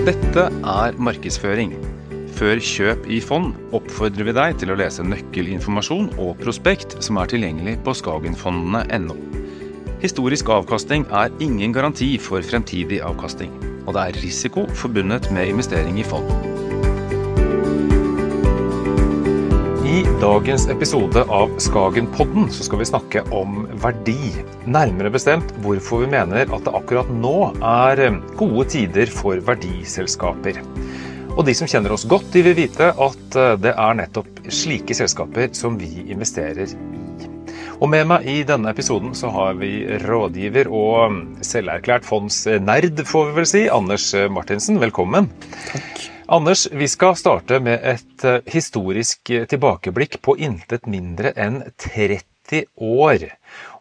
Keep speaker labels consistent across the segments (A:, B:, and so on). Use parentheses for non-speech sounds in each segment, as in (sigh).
A: Dette er markedsføring. Før kjøp i fond oppfordrer vi deg til å lese nøkkelinformasjon og prospekt som er tilgjengelig på skagenfondene.no. Historisk avkastning er ingen garanti for fremtidig avkastning, og det er risiko forbundet med investering i fond. I dagens episode av Skagenpodden så skal vi snakke om verdi. Nærmere bestemt hvorfor vi mener at det akkurat nå er gode tider for verdiselskaper. Og de som kjenner oss godt, de vil vite at det er nettopp slike selskaper som vi investerer i. Og med meg i denne episoden så har vi rådgiver og selverklært fondsnerd, får vi vel si, Anders Martinsen. Velkommen.
B: Takk.
A: Anders, vi skal starte med et eh, historisk tilbakeblikk på intet mindre enn 30 år.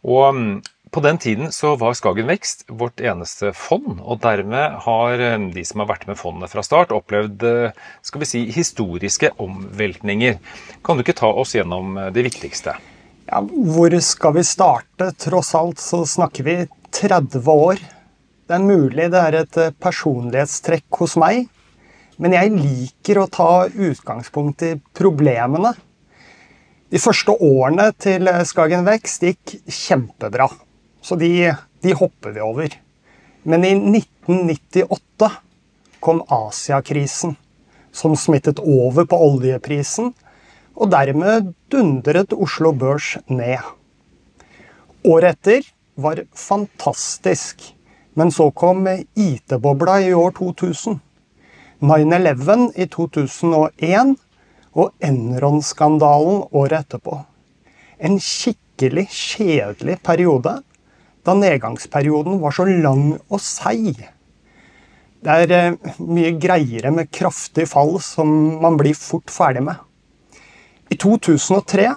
A: Og mm, på den tiden så var Skagen Vekst vårt eneste fond, og dermed har eh, de som har vært med fondet fra start, opplevd eh, skal vi si, historiske omveltninger. Kan du ikke ta oss gjennom det viktigste?
B: Ja, hvor skal vi starte? Tross alt så snakker vi 30 år. Det er mulig det er et personlighetstrekk hos meg men jeg liker å ta utgangspunkt i problemene. De første årene til Skagen Vekst gikk kjempebra, så de, de hopper vi over. Men i 1998 kom Asiakrisen, som smittet over på oljeprisen, og dermed dundret Oslo Børs ned. Året etter var fantastisk, men så kom IT-bobla i år 2000. 9-11 i 2001 og Enron-skandalen året etterpå. En skikkelig kjedelig periode, da nedgangsperioden var så lang og seig. Det er eh, mye greiere med kraftig fall som man blir fort ferdig med. I 2003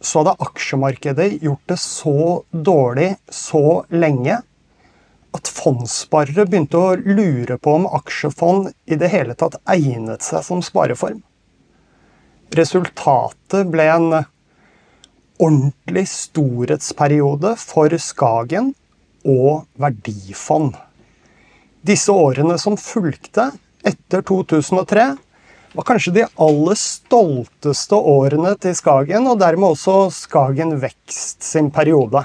B: så hadde aksjemarkedet gjort det så dårlig så lenge at fondssparere begynte å lure på om aksjefond i det hele tatt egnet seg som spareform. Resultatet ble en ordentlig storhetsperiode for Skagen og verdifond. Disse årene som fulgte etter 2003, var kanskje de aller stolteste årene til Skagen, og dermed også Skagen Vekst sin periode.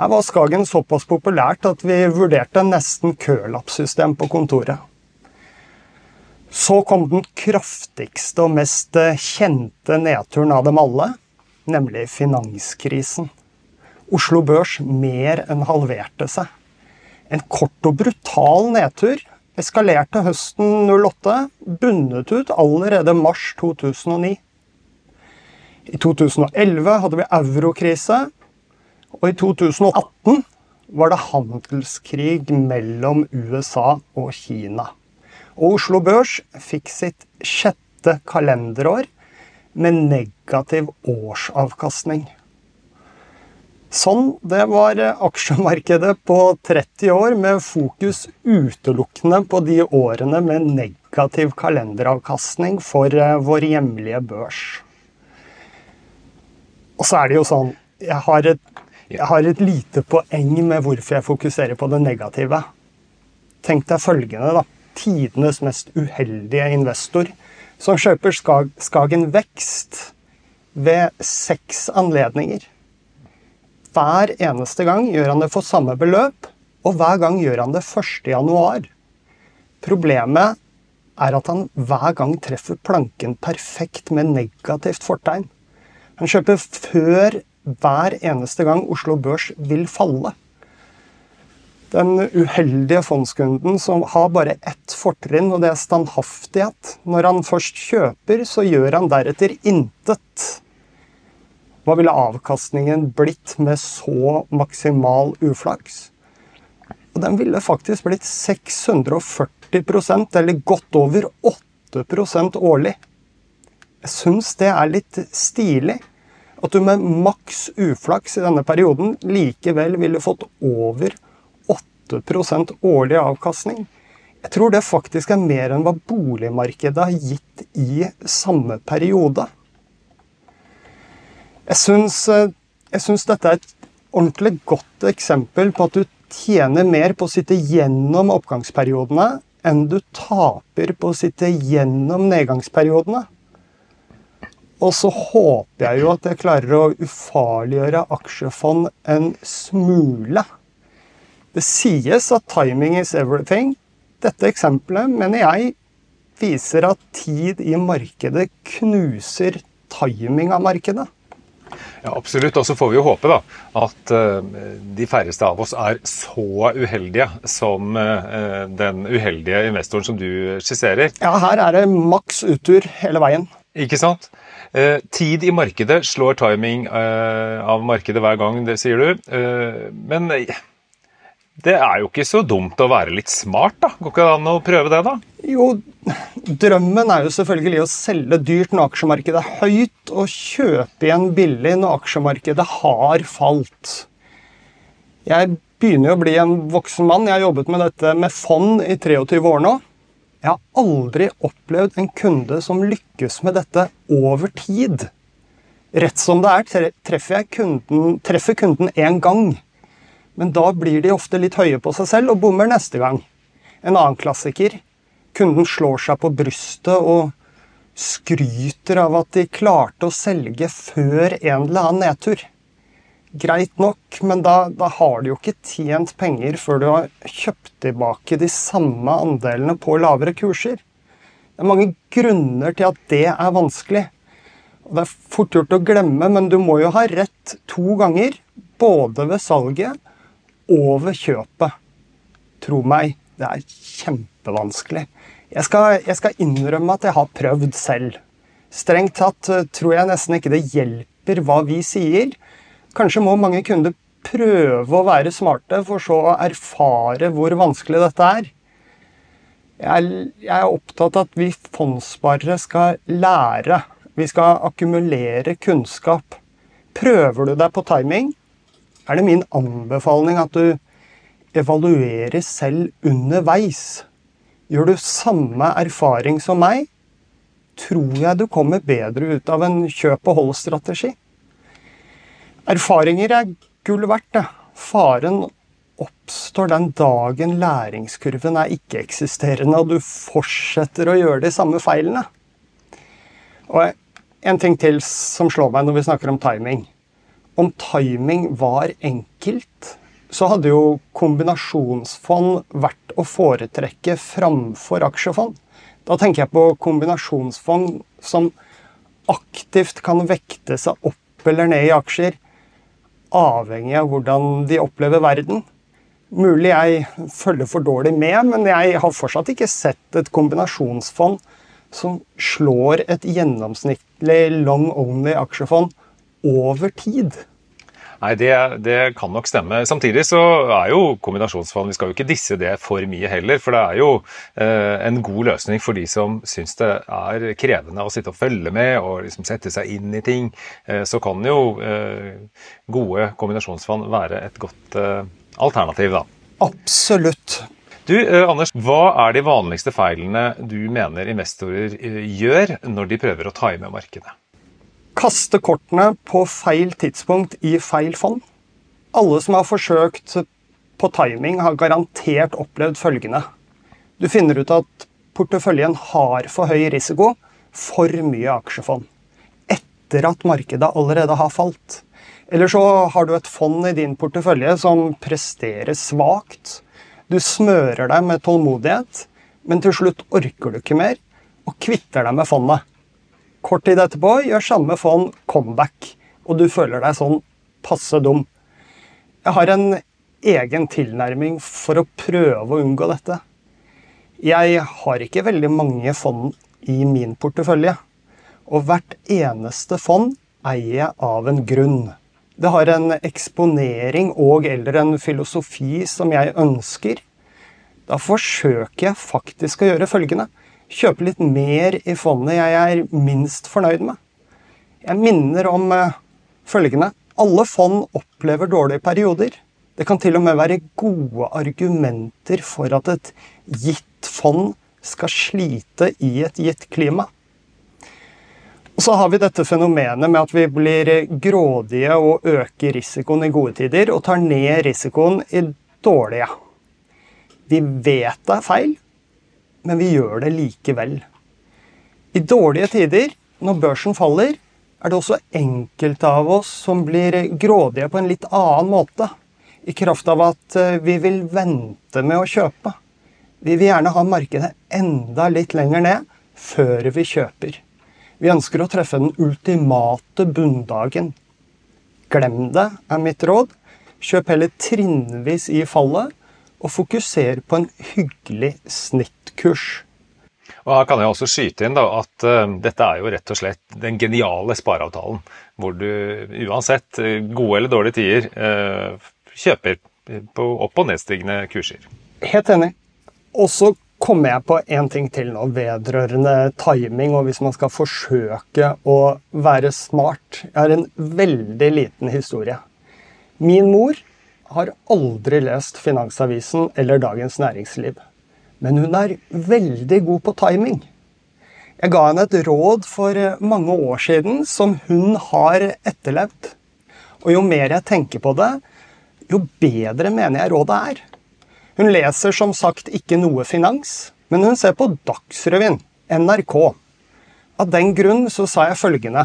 B: Her var Skagen såpass populært at vi vurderte nesten kølappsystem på kontoret. Så kom den kraftigste og mest kjente nedturen av dem alle, nemlig finanskrisen. Oslo Børs mer enn halverte seg. En kort og brutal nedtur eskalerte høsten 08, bundet ut allerede mars 2009. I 2011 hadde vi eurokrise, og i 2018 var det handelskrig mellom USA og Kina. Og Oslo Børs fikk sitt sjette kalenderår med negativ årsavkastning. Sånn, det var aksjemarkedet på 30 år med fokus utelukkende på de årene med negativ kalenderavkastning for eh, vår hjemlige børs. Og så er det jo sånn Jeg har et jeg har et lite poeng med hvorfor jeg fokuserer på det negative. Tenk deg følgende, da. Tidenes mest uheldige investor som kjøper Skagen Vekst ved seks anledninger. Hver eneste gang gjør han det for samme beløp, og hver gang gjør han det 1. januar. Problemet er at han hver gang treffer planken perfekt med negativt fortegn. Han kjøper før hver eneste gang Oslo Børs vil falle. Den uheldige fondskunden som har bare ett fortrinn, og det er standhaftighet. Når han først kjøper, så gjør han deretter intet. Hva ville avkastningen blitt med så maksimal uflaks? Og den ville faktisk blitt 640% eller godt over 8% årlig. Jeg syns det er litt stilig at du med maks uflaks i denne perioden likevel ville fått over 8% årlig avkastning. Jeg tror det faktisk er mer enn hva boligmarkedet har gitt i samme periode. Eh, jeg syns dette er et ordentlig godt eksempel på at du tjener mer på å sitte gjennom oppgangsperiodene enn du taper på å sitte gjennom nedgangsperiodene. Og så håper jeg jo at jeg klarer å ufarliggjøre aksjefond en smule. Det sies at timing is everything. Dette eksempelet mener jeg viser at tid i markedet knuser timing av markedet.
A: Ja, Absolutt. Og så får vi jo håpe da, at uh, de færreste av oss er så uheldige som uh, den uheldige investoren som du skisserer.
B: Ja, her er det maks uttur hele veien.
A: Ikke sant? Uh, tid i markedet slår timing av markedet hver gang, det sier du. men det er jo ikke så dumt å være litt smart, da? Går ikke det an å prøve det, da?
B: Jo, drømmen er jo selvfølgelig å selge dyrt når aksjemarkedet er høyt, og kjøpe igjen billig når aksjemarkedet har falt. Jeg begynner jo å bli en voksen mann. Jeg har jobbet med dette med fond i 23 år nå. Jeg har aldri opplevd en kunde som lykkes med dette over tid. Rett som det er, treffer jeg kunden, treffer kunden én gang. Men da blir de ofte litt høye på seg selv og bommer neste gang. En annen klassiker. Kunden slår seg på brystet og skryter av at de klarte å selge før en eller annen nedtur. Greit nok, men da, da har du jo ikke tjent penger før du har kjøpt tilbake de samme andelene på lavere kurser. Det er mange grunner til at det er vanskelig. Og det er fort gjort å glemme, men du må jo ha rett to ganger. Både ved salget og ved kjøpet. Tro meg, det er kjempevanskelig. Jeg skal, jeg skal, innrømme at jeg har prøvd selv. Strengt tatt eh, tror jeg nesten ikke det hjelper hva vi sier. Kanskje må mange kunder prøve å være smarte, for så å erfare hvor vanskelig dette er. Jeg, er opptatt av at vi fondssparere skal lære. Vi skal akkumulere kunnskap. Prøver du deg på timing, er det min anbefaling at du evaluerer selv underveis. Gjør du samme erfaring som meg, tror jeg du kommer bedre ut av en kjøp-og-hold-strategi. Erfaringer er gull verdt, det. Faren oppstår den dagen læringskurven er ikke-eksisterende, og du fortsetter å gjøre de samme feilene. Og en ting til som slår meg når vi snakker om timing om timing var enkelt, så hadde jo kombinasjonsfond vært å foretrekke framfor aksjefond. Da tenker jeg på kombinasjonsfond som aktivt kan vekte seg opp eller ned i aksjer, avhengig av hvordan de opplever verden. Mulig jeg følger for dårlig med, men jeg har fortsatt ikke sett et kombinasjonsfond som slår et gjennomsnittlig long only aksjefond over tid.
A: Nei, det, det, kan nok stemme. Samtidig så er jo kombinasjonsfond Vi skal jo ikke disse det for mye heller, for det er jo eh, en god løsning for de som syns det er krevende å sitte og følge med og liksom sette seg inn i ting. Eh, så kan jo eh, gode kombinasjonsfond være et godt eh, alternativ, da.
B: Absolutt.
A: Du, eh, Anders, Hva er de vanligste feilene du mener investorer eh, gjør når de prøver å time markedet?
B: Kaste kortene på feil tidspunkt i feil fond. Alle som har forsøkt på timing, har garantert opplevd følgende. Du finner ut at porteføljen har for høy risiko, for mye aksjefond. Etter at markedet allerede har falt. Eller så har du et fond i din portefølje som presterer svakt. Du smører deg med tålmodighet, men til slutt orker du ikke mer og kvitter deg med fondet. Kort tid etterpå gjør samme fond comeback, og du føler deg sånn passe dum. Jeg har en egen tilnærming for å prøve å unngå dette. Jeg har ikke veldig mange fond i min portefølje, og hvert eneste fond eier jeg av en grunn. Det har en eksponering og eller en filosofi som jeg ønsker. Da forsøker jeg faktisk å gjøre følgende kjøpe litt mer i fondet jeg er minst fornøyd med. Jeg minner om uh, følgende. Alle fond opplever dårlige perioder. Det kan til og med være gode argumenter for at et gitt fond skal slite i et gitt klima. Og så har vi dette fenomenet med at vi blir grådige og øker risikoen i gode tider og tar ned risikoen i dårlige. Vi vet det er feil, men vi gjør det likevel. I dårlige tider, når børsen faller, er det også enkelte av oss som blir grådige på en litt annen måte. I kraft av at eh, vi vil vente med å kjøpe. Vi vil gjerne ha markedet enda litt lenger ned før vi kjøper. Vi ønsker å treffe den ultimate bunndagen. Glem det, er mitt råd. Kjøp heller trinnvis i fallet, og fokuser på en hyggelig snittkurs.
A: Og Her kan jeg også skyte inn da, at uh, dette er jo rett og slett den geniale spareavtalen. Hvor du uansett uh, gode eller dårlige tider uh, kjøper på opp- og nedstigende kurser.
B: Helt enig. Og så kommer jeg på en ting til nå vedrørende timing, og hvis man skal forsøke å være smart. Jeg har en veldig liten historie. Min mor har aldri lest Finansavisen eller Dagens Næringsliv. Men hun er veldig god på timing. Jeg ga henne et råd for mange år siden som hun har etterlevd. Og jo mer jeg tenker på det, jo bedre mener jeg rådet er. Hun leser som sagt ikke noe finans, men hun ser på Dagsrevyen, NRK. Av den grunn så sa jeg følgende.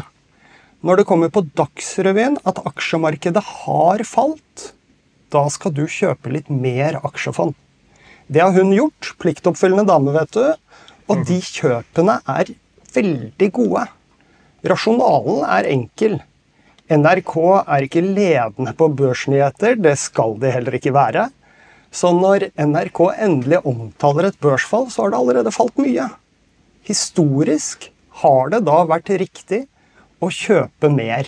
B: Når det kommer på Dagsrevyen at aksjemarkedet har falt, da skal du kjøpe litt mer aksjefond. Det har hun gjort. Pliktoppfyllende dame, vet du. Og de kjøpene er veldig gode. Rasjonalen er enkel. NRK er ikke ledende på børsnyheter, det skal de heller ikke være. Så når NRK endelig omtaler et børsfall, så har det allerede falt mye. Historisk har det da vært riktig å kjøpe mer.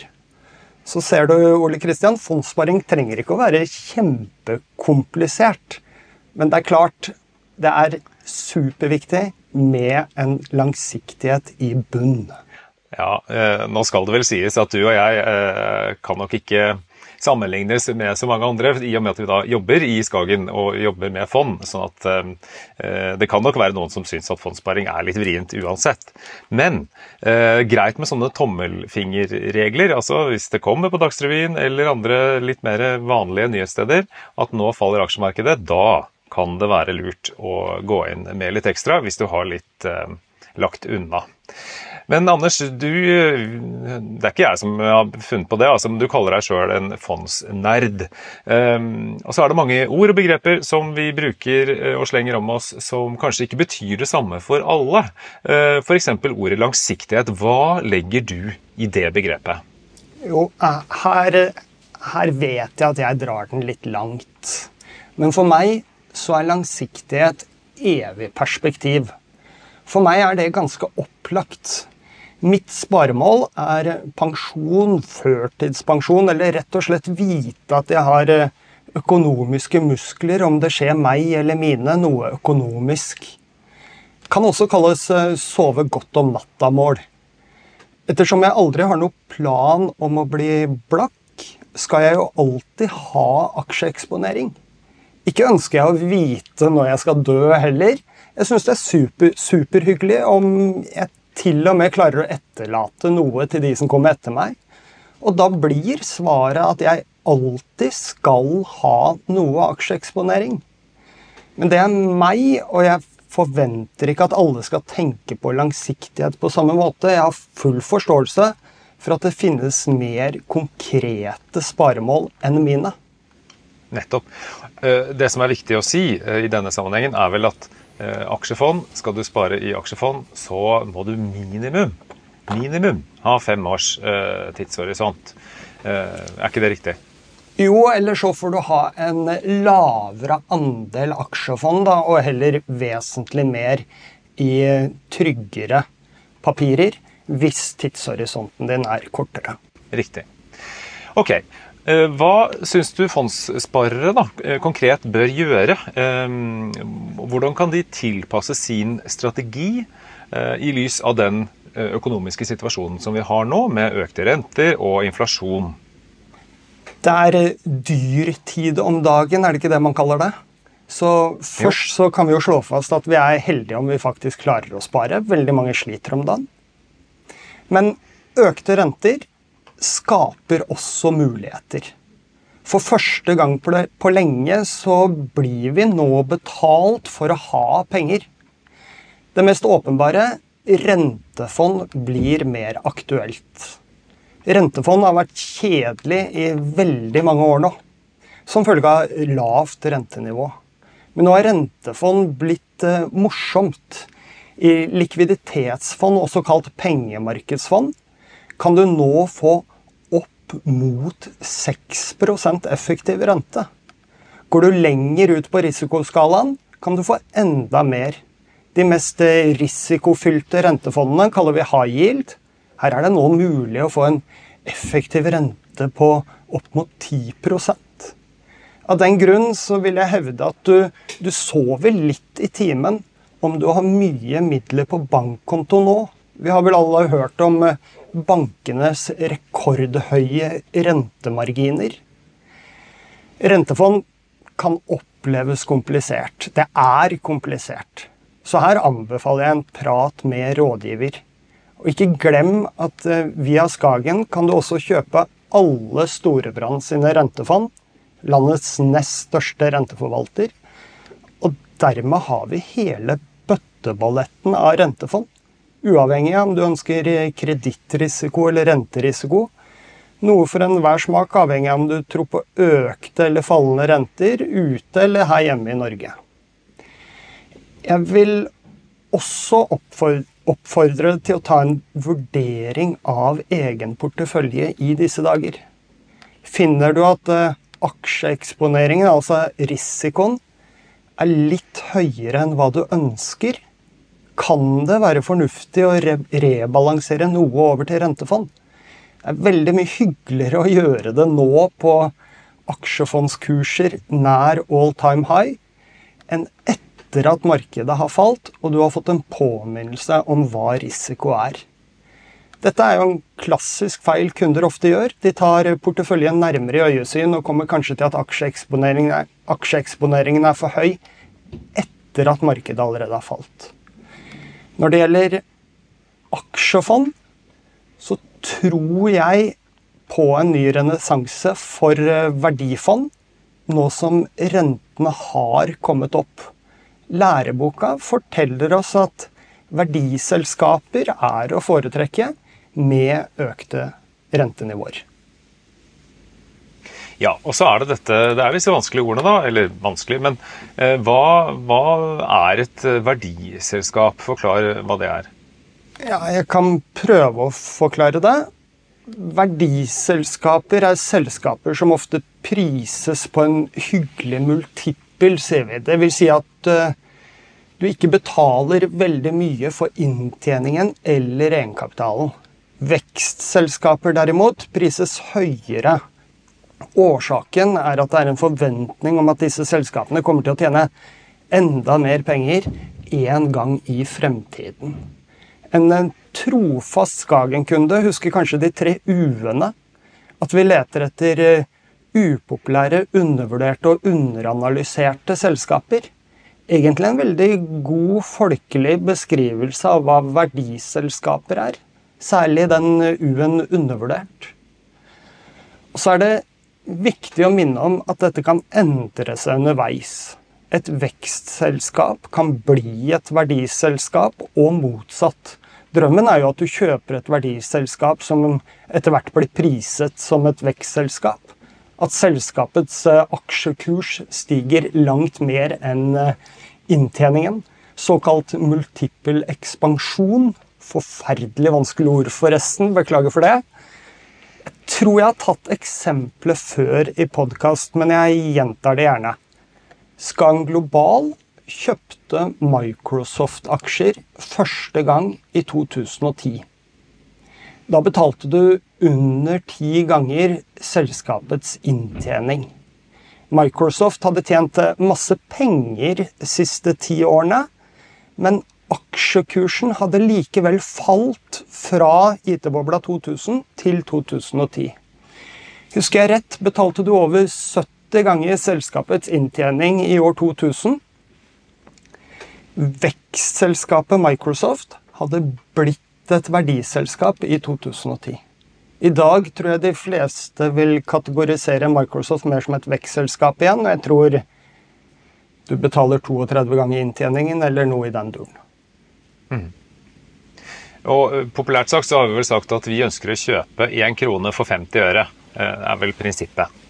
B: Så ser du, Ole Kristian, fondssparing trenger ikke å være kjempekomplisert. Men det er klart, det er superviktig med en langsiktighet i bunn.
A: Ja, eh, nå skal det vel sies at du og jeg eh, kan nok ikke sammenlignes med så mange andre, i og med at vi da jobber i Skagen og jobber med fond. sånn at eh, det kan nok være noen som syns at fondssparing er litt vrient uansett. Men eh, greit med sånne tommelfingerregler. altså Hvis det kommer på Dagsrevyen eller andre litt mer vanlige nyhetssteder at nå faller aksjemarkedet, da kan det være lurt å gå inn med litt ekstra hvis du har litt eh, lagt unna. Men Anders, du, det er ikke jeg som har funnet på det, altså, du kaller deg sjøl en fondsnerd. Um, og så er det mange ord og begreper som vi bruker eh, og slenger om oss som kanskje ikke betyr det samme for alle. Uh, F.eks. ordet langsiktighet. Hva legger du i det begrepet?
B: Jo, eh, her, her vet jeg at jeg drar den litt langt. Men for meg så er langsiktighet evig perspektiv. For meg er det ganske opplagt. Mitt sparemål er pensjon, førtidspensjon, eller rett og slett vite at jeg har eh, økonomiske muskler, om det skjer meg eller mine, noe økonomisk. Kan også kalles eh, sove godt om natta-mål. Ettersom jeg aldri har noen plan om å bli blakk, skal jeg jo alltid ha aksjeeksponering. Ikke ønsker jeg å vite når jeg skal dø heller. Jeg syns det er super, superhyggelig om jeg til og med klarer å etterlate noe til de som kommer etter meg. Og da blir svaret at jeg alltid skal ha noe aksjeeksponering. Men det er meg, og jeg forventer ikke at alle skal tenke på langsiktighet på samme måte. Jeg har full forståelse for at det finnes mer konkrete sparemål enn mine.
A: Nettopp. Eh, det som er viktig å si eh, i denne sammenhengen, er vel at Eh, aksjefond. Skal du spare i aksjefond, så må du minimum minimum ha fem års tidshorisont. Er ikke det riktig?
B: Jo, eller så får du ha en lavere andel aksjefond, da, og heller vesentlig mer i tryggere papirer hvis tidshorisonten din er kortere.
A: Riktig. Ok, hva syns du fondssparere da, eh, konkret bør gjøre? Eh, hvordan kan de tilpasse sin strategi i lys av den økonomiske situasjonen som vi har nå, med økte renter og inflasjon?
B: Det er dyrtid om dagen, er det ikke det man kaller det? Så først så kan vi jo slå fast at vi er heldige om vi faktisk klarer å spare. Veldig mange sliter om dagen. Men økte renter skaper også muligheter. For første gang på lenge så blir vi nå betalt for å ha penger. Det mest åpenbare rentefond blir mer aktuelt. Rentefond har vært kjedelig i veldig mange år nå, som følge av lavt rentenivå. Men nå har rentefond blitt eh, morsomt. I likviditetsfond, også kalt pengemarkedsfond, kan du nå få opp mot 6% effektiv rente. Går du lenger ut på risikoskalaen, kan du få enda mer. De mest risikofylte rentefondene kaller vi high yield. Her er det nå mulig å få en effektiv rente på opp mot 10% Av den grunn så vil jeg hevde at du, du sover litt i timen om du har mye midler på bankkonto nå. Vi har vel alle hørt om eh, bankenes rekordhøye rentemarginer. Rentefond kan oppleves komplisert. Det er komplisert. Så her anbefaler jeg en prat med rådgiver. Og ikke glem at eh, via Skagen kan du også kjøpe alle Storebrand sine rentefond, landets nest største renteforvalter. Og dermed har vi hele bøtteballetten av rentefond. Uavhengig av om du ønsker kredittrisiko eller renterisiko, noe for enhver smak, avhengig av om du tror på økte eller fallende renter ute eller her hjemme i Norge. Jeg vil også oppfordre til å ta en vurdering av egen portefølje i disse dager. Finner du at eh, aksjeeksponeringen, altså risikoen, er litt høyere enn hva du ønsker, kan det være fornuftig å re rebalansere noe over til rentefond. Det er veldig mye hyggeligere å gjøre det nå på aksjefondskurser nær all time high enn etter at markedet har falt og du har fått en påminnelse om hva risiko er. Dette er jo en klassisk feil kunder ofte gjør. De tar porteføljen nærmere i øyesyn og kommer kanskje til at aksjeeksponeringen er, aksjeeksponeringen er for høy etter at markedet allerede har falt. Når det gjelder aksjefond, så tror jeg på en ny renessanse for eh, verdifond, nå som rentene har kommet opp. Læreboka forteller oss at verdiselskaper er å foretrekke med økte rentenivåer.
A: Ja, og så er det dette Det er disse vanskelige ordene, da. Eller vanskelig, men eh, hva, hva, er et verdiselskap? Forklar hva det er.
B: Ja, jeg kan prøve å forklare det. Verdiselskaper er selskaper som ofte prises på en hyggelig multippel, sier vi. Det vil si at uh, du ikke betaler veldig mye for inntjeningen eller egenkapitalen. Vekstselskaper derimot prises høyere. Årsaken er at det er en forventning om at disse selskapene kommer til å tjene enda mer penger en gang i fremtiden. En trofast Skagen-kunde husker kanskje de tre u-ene. At vi leter etter eh, upopulære, undervurderte og underanalyserte selskaper. Egentlig en veldig god folkelig beskrivelse av hva verdiselskaper er. Særlig den u-en undervurdert. Og så er det viktig å minne om at dette kan endre seg underveis. Et vekstselskap kan bli et verdiselskap, og motsatt. Drømmen er jo at du kjøper et verdiselskap som etter hvert blir priset som et vekstselskap. At selskapets eh, aksjekurs stiger langt mer enn eh, inntjeningen. Såkalt multiple ekspansjon. Forferdelig vanskelig ord, forresten. Beklager for det. Tror jeg har tatt eksempelet før i podkast, men jeg gjentar det gjerne. Skang Global kjøpte Microsoft-aksjer første gang i 2010. Da betalte du under ti ganger selskapets inntjening. Microsoft hadde tjent masse penger de siste ti årene, men aksjekursen hadde likevel falt fra IT-bobla 2000 til 2010. Husker jeg rett, betalte du over 70 ganger selskapets inntjening i år 2000, vekstselskapet Microsoft hadde blitt et verdiselskap i 2010. I dag tror jeg de fleste vil kategorisere Microsoft mer som et vekstselskap igjen, og jeg tror du betaler 32 ganger inntjeningen eller noe i den duren.
A: Og eh, Populært sagt så har vi vel sagt at vi ønsker å kjøpe én krone for 50 øre. Det er vel prinsippet.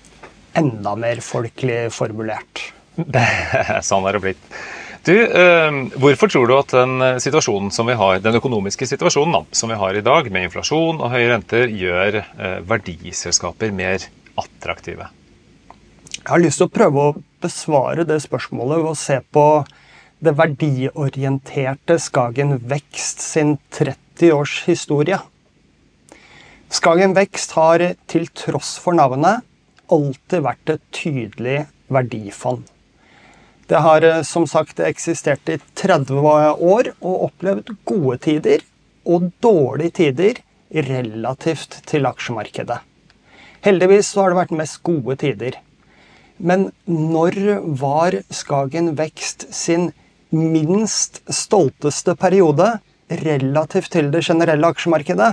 B: Enda mer folkelig formulert. (laughs)
A: Sånn er det blitt. Du, eh, Hvorfor tror du at den situasjonen som vi har, den økonomiske situasjonen som vi har i dag, med inflasjon og høye renter, gjør eh, verdiselskaper mer attraktive?
B: Jeg har lyst til å prøve å besvare det spørsmålet ved å se på det verdiorienterte Skagen Vekst sin 30 års historie. Skagen Vekst har til tross for navnet alltid vært et tydelig verdifond. Det har som sagt eksistert i 30 år og opplevd gode tider og dårlige tider relativt til aksjemarkedet. Heldigvis har det vært mest gode tider. Men når var Skagen Vekst sin minst stolteste periode relativt til det generelle aksjemarkedet?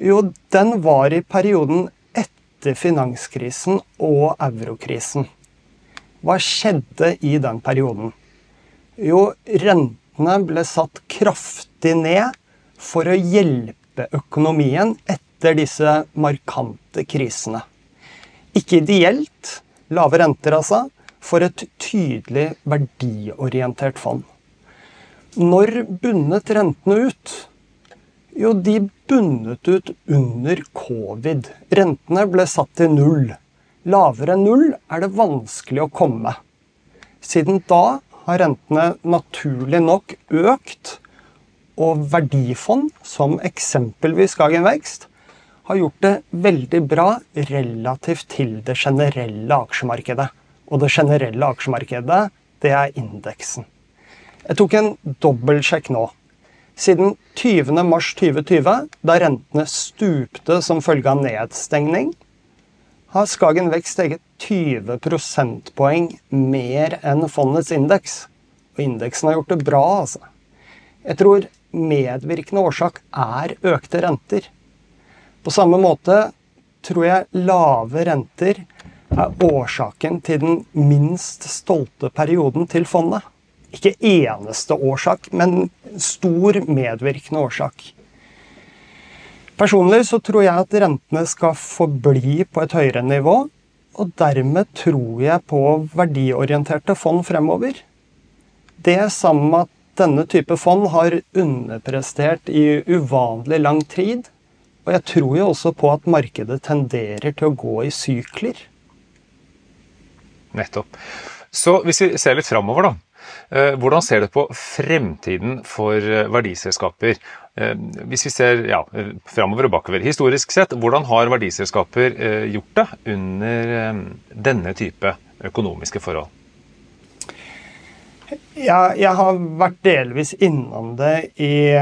B: Jo, den var i perioden etter finanskrisen og eurokrisen. Hva skjedde i den perioden? Jo, rentene ble satt kraftig ned for å hjelpe økonomien etter disse markante krisene. Ikke ideelt, lave renter altså, for et tydelig verdiorientert fond. Når bunnet rentene ut? Jo, de bundet ut under covid. Rentene ble satt til null. Lavere enn null er det vanskelig å komme. Siden da har rentene naturlig nok økt, og verdifond, som eksempelvis Skagen Vekst, har gjort det veldig bra relativt til det generelle aksjemarkedet. Og det generelle aksjemarkedet, det er indeksen. Jeg tok en dobbeltsjekk nå. Siden 20.3.2020, da rentene stupte som følge av nedstengning, har Skagen Vekst steget 20 prosentpoeng mer enn fondets indeks. Og indeksen har gjort det bra, altså. Jeg tror medvirkende årsak er økte renter. På samme måte tror jeg lave renter er årsaken til den minst stolte perioden til fondet. Ikke eneste årsak, men stor medvirkende årsak. Personlig så tror jeg at rentene skal forbli på et høyere nivå, og dermed tror jeg på verdiorienterte fond fremover. Det sammen med at denne type fond har underprestert i uvanlig lang tid, og jeg tror jo også på at markedet tenderer til å gå i sykler.
A: Nettopp. Så hvis vi ser litt framover, da. Eh, hvordan ser du på fremtiden for eh, verdiselskaper? Eh, hvis vi ser ja, framover og bakover. Historisk sett, hvordan har verdiselskaper gjort det under denne type økonomiske forhold?
B: Ja, jeg har vært delvis innom det i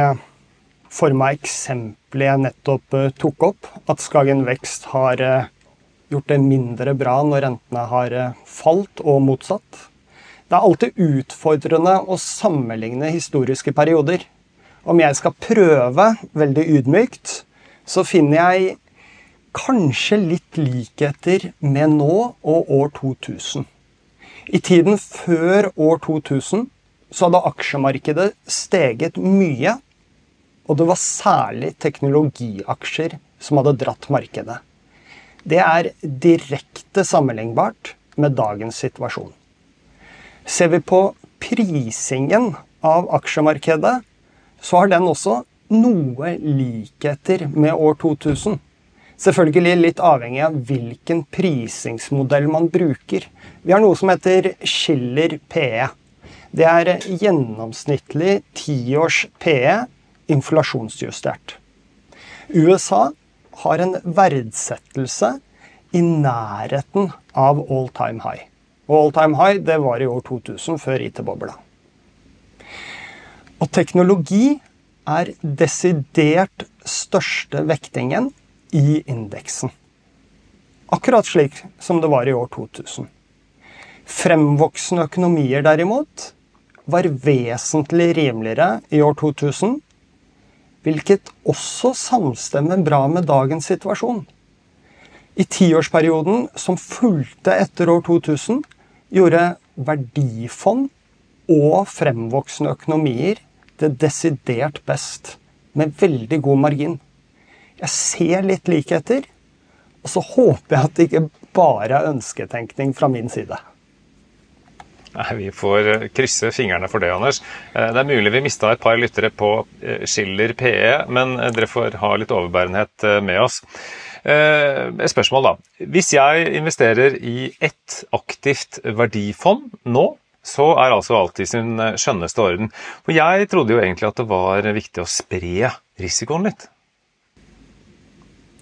B: form av eksempelet jeg nettopp tok opp. At Skagen Vekst har gjort det mindre bra når rentene har falt, og motsatt. Det er alltid utfordrende å sammenligne historiske perioder. Om jeg skal prøve, veldig ydmykt, så finner jeg kanskje litt likheter med nå og år 2000. I tiden før år 2000 så hadde aksjemarkedet steget mye, og det var særlig teknologiaksjer som hadde dratt markedet. Det er direkte sammenlignbart med dagens situasjon. Ser vi på prisingen av aksjemarkedet, så har den også noe likheter med år 2000. Selvfølgelig litt avhengig av hvilken prisingsmodell man bruker. Vi har noe som heter Schiller PE. Det er gjennomsnittlig tiårs PE inflasjonsjustert. USA har en verdsettelse i nærheten av all time high. Og all time high det var i år 2000, før IT-bobla. Og teknologi er desidert største vektingen i indeksen. Akkurat slik som det var i år 2000. Fremvoksende økonomier derimot var vesentlig rimeligere i år 2000, hvilket også samstemmer bra med dagens situasjon. I tiårsperioden som fulgte etter år 2000, gjorde verdifond og fremvoksende økonomier det desidert best, med veldig god margin. Jeg ser litt likheter, og så håper jeg at det ikke bare er ønsketenkning fra min side.
A: Nei, Vi får eh, krysse fingrene for det, Anders. Eh, det er mulig vi mista et par lyttere på eh, Schiller PE, men dere får ha litt overbærenhet med oss. Et spørsmål, da. Hvis jeg investerer i ett aktivt verdifond nå, så er altså alt i sin skjønneste orden. For jeg trodde jo egentlig at det var viktig å spre risikoen litt.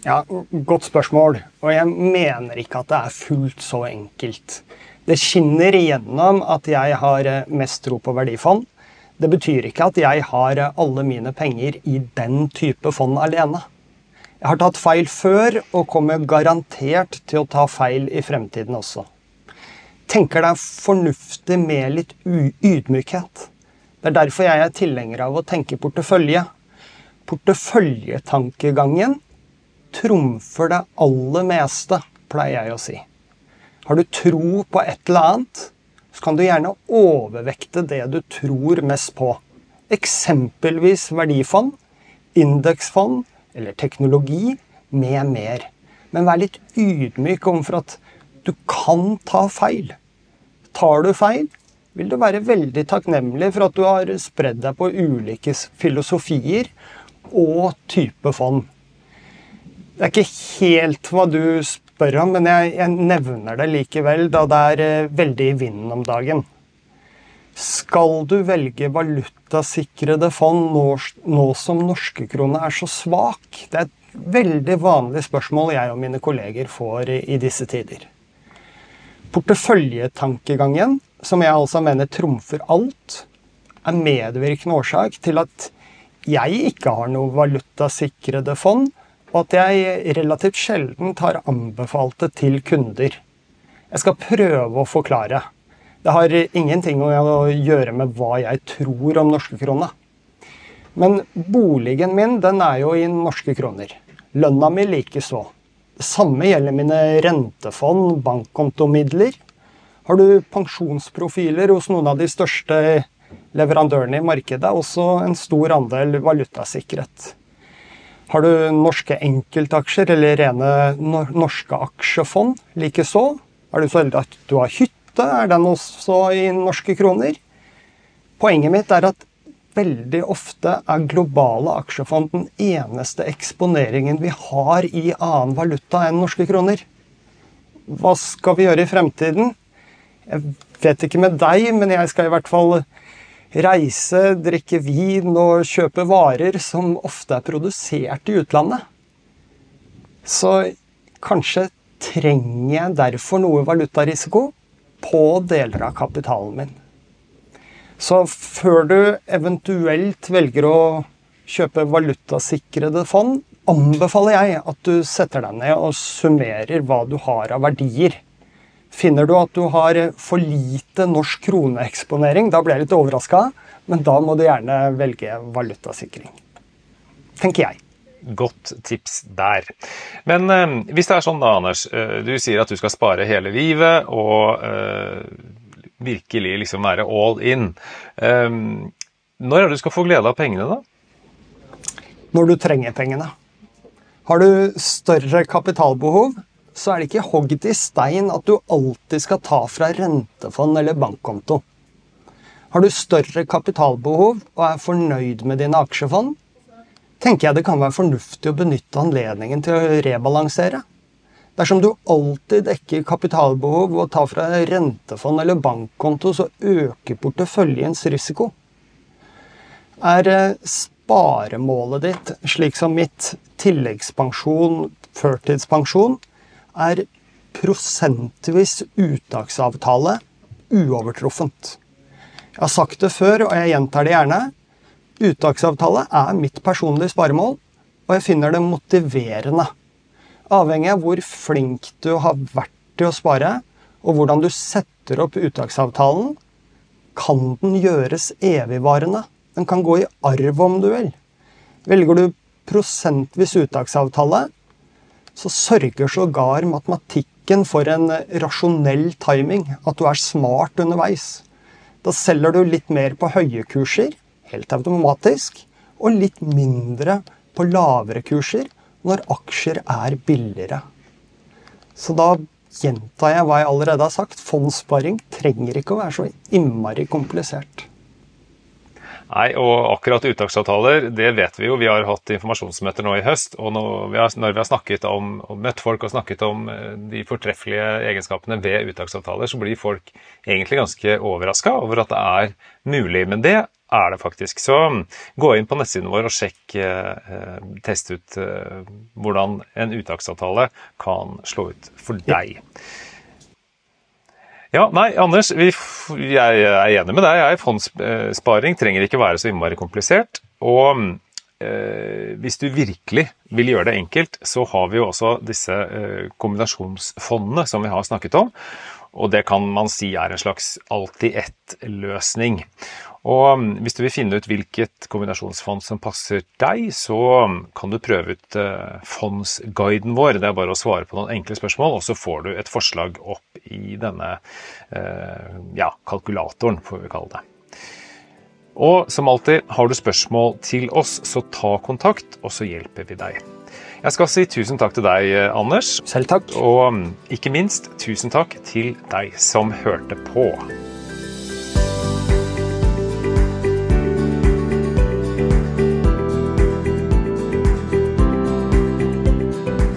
B: Ja, Godt spørsmål. Og jeg mener ikke at det er fullt så enkelt. Det skinner igjennom at jeg har eh, mest tro på verdifond. Det betyr ikke at jeg har eh, alle mine penger i den type fond alene. Jeg har tatt feil før og kommer garantert til å ta feil i fremtiden også. Tenker er fornuftig med litt ydmykhet. Det er derfor jeg er tilhenger av å tenke portefølje. Porteføljetankegangen trumfer det aller meste, pleier jeg å si. Har du tro på et eller annet, så kan du gjerne overvekte det du tror mest på. Eksempelvis verdifond, indeksfond eller teknologi med mer. Men vær litt ydmyk overfor at du kan ta feil. Tar du feil, vil du være veldig takknemlig for at du har spredd deg på ulike filosofier og type fond. Det er ikke helt hva du spør spørre om, men jeg, jeg, nevner det likevel, da det er eh, veldig i vinden om dagen. Skal du velge valutasikrede fond nå, nå som norske kroner er så svak? Det er et veldig vanlig spørsmål jeg og mine kolleger får i, i disse tider. Porteføljetankegangen, som jeg altså mener trumfer alt, er medvirkende årsak til at jeg ikke har noe valutasikrede fond, og at jeg relativt sjelden tar anbefalte til kunder. Jeg skal prøve å forklare. Det har ingenting å gjøre med hva jeg tror om norske kroner. Men boligen min den er jo i norske kroner. Lønna mi likeså. Det samme gjelder mine rentefond, bankkontomidler. Har du pensjonsprofiler hos noen av de største leverandørene i markedet, også en stor andel valutasikkerhet. Har du norske enkeltaksjer eller rene norske aksjefond likeså? Er du så heldig at du har hytte, er den også i norske kroner? Poenget mitt er at veldig ofte er globale aksjefond den eneste eksponeringen vi har i annen valuta enn norske kroner. Hva skal vi gjøre i fremtiden? Jeg vet ikke med deg, men jeg skal i hvert fall reise, drikke vin og kjøpe varer som ofte er produsert i utlandet. Så kanskje trenger jeg derfor noe valutarisiko på deler av kapitalen min. Så før du eventuelt velger å kjøpe valutasikrede fond, anbefaler jeg at du setter deg ned og summerer hva du har av verdier Finner du at du har for lite norsk kroneeksponering, da blir jeg litt overraska, men da må du gjerne velge valutasikring. Tenker jeg.
A: Godt tips der. Men eh, hvis det er sånn da, Anders, eh, du sier at du skal spare hele livet og eh, virkelig liksom være all in. Eh, når er det du skal få glede av pengene, da?
B: Når du trenger pengene. Har du større kapitalbehov, så er det ikke hogd i stein at du alltid skal ta fra rentefond eller bankkonto. Har du større kapitalbehov og er fornøyd med dine aksjefond, tenker jeg det kan være fornuftig å benytte anledningen til å rebalansere. Dersom du alltid dekker kapitalbehov og tar fra rentefond eller bankkonto, så øker porteføljens risiko. Er eh, sparemålet ditt, slik som mitt tilleggspensjon, førtidspensjon, er prosentvis uttaksavtale uovertruffent. Jeg har sagt det før, og jeg gjentar det gjerne. Uttaksavtale er mitt personlige sparemål, og jeg finner det motiverende. Avhengig av hvor flink du har vært til å spare, og hvordan du setter opp uttaksavtalen, kan den gjøres evigvarende. Den kan gå i arv om du vil. Velger du prosentvis uttaksavtale, så sørger sågar matematikken for en rasjonell timing. At du er smart underveis. Da selger du litt mer på høye kurser, helt automatisk, og litt mindre på lavere kurser når aksjer er billigere. Så da gjentar jeg hva jeg allerede har sagt. Fondssparing trenger ikke å være så innmari komplisert.
A: Nei, og akkurat uttaksavtaler, det vet vi jo. Vi har hatt informasjonsmøter nå i høst. Og når vi har, når vi har snakket om, og møtt folk og snakket om eh, de fortreffelige egenskapene ved uttaksavtaler, så blir folk egentlig ganske overraska over at det er mulig. Men det er det faktisk. Så gå inn på nettsiden vår og sjekk, eh, test ut eh, hvordan en uttaksavtale kan slå ut for deg. Ja, nei, Anders, vi, jeg er enig med deg. Jeg, Fondssparing trenger ikke være så innmari komplisert. Og eh, hvis du virkelig vil gjøre det enkelt, så har vi jo også disse eh, kombinasjonsfondene som vi har snakket om. Og det kan man si er en slags alltid-ett-løsning. Og um, hvis du vil finne ut hvilket kombinasjonsfond som passer deg, så um, kan du prøve ut uh, fondsguiden vår. Det er bare å svare på noen enkle spørsmål, og så får du et forslag opp i denne uh, ja, kalkulatoren, får vi kalle det. Og som alltid, har du spørsmål til oss, så ta kontakt, og så hjelper vi deg. Jeg skal si tusen takk til deg, uh, Anders.
B: Selv takk.
A: Og um, ikke minst tusen takk til deg som hørte på.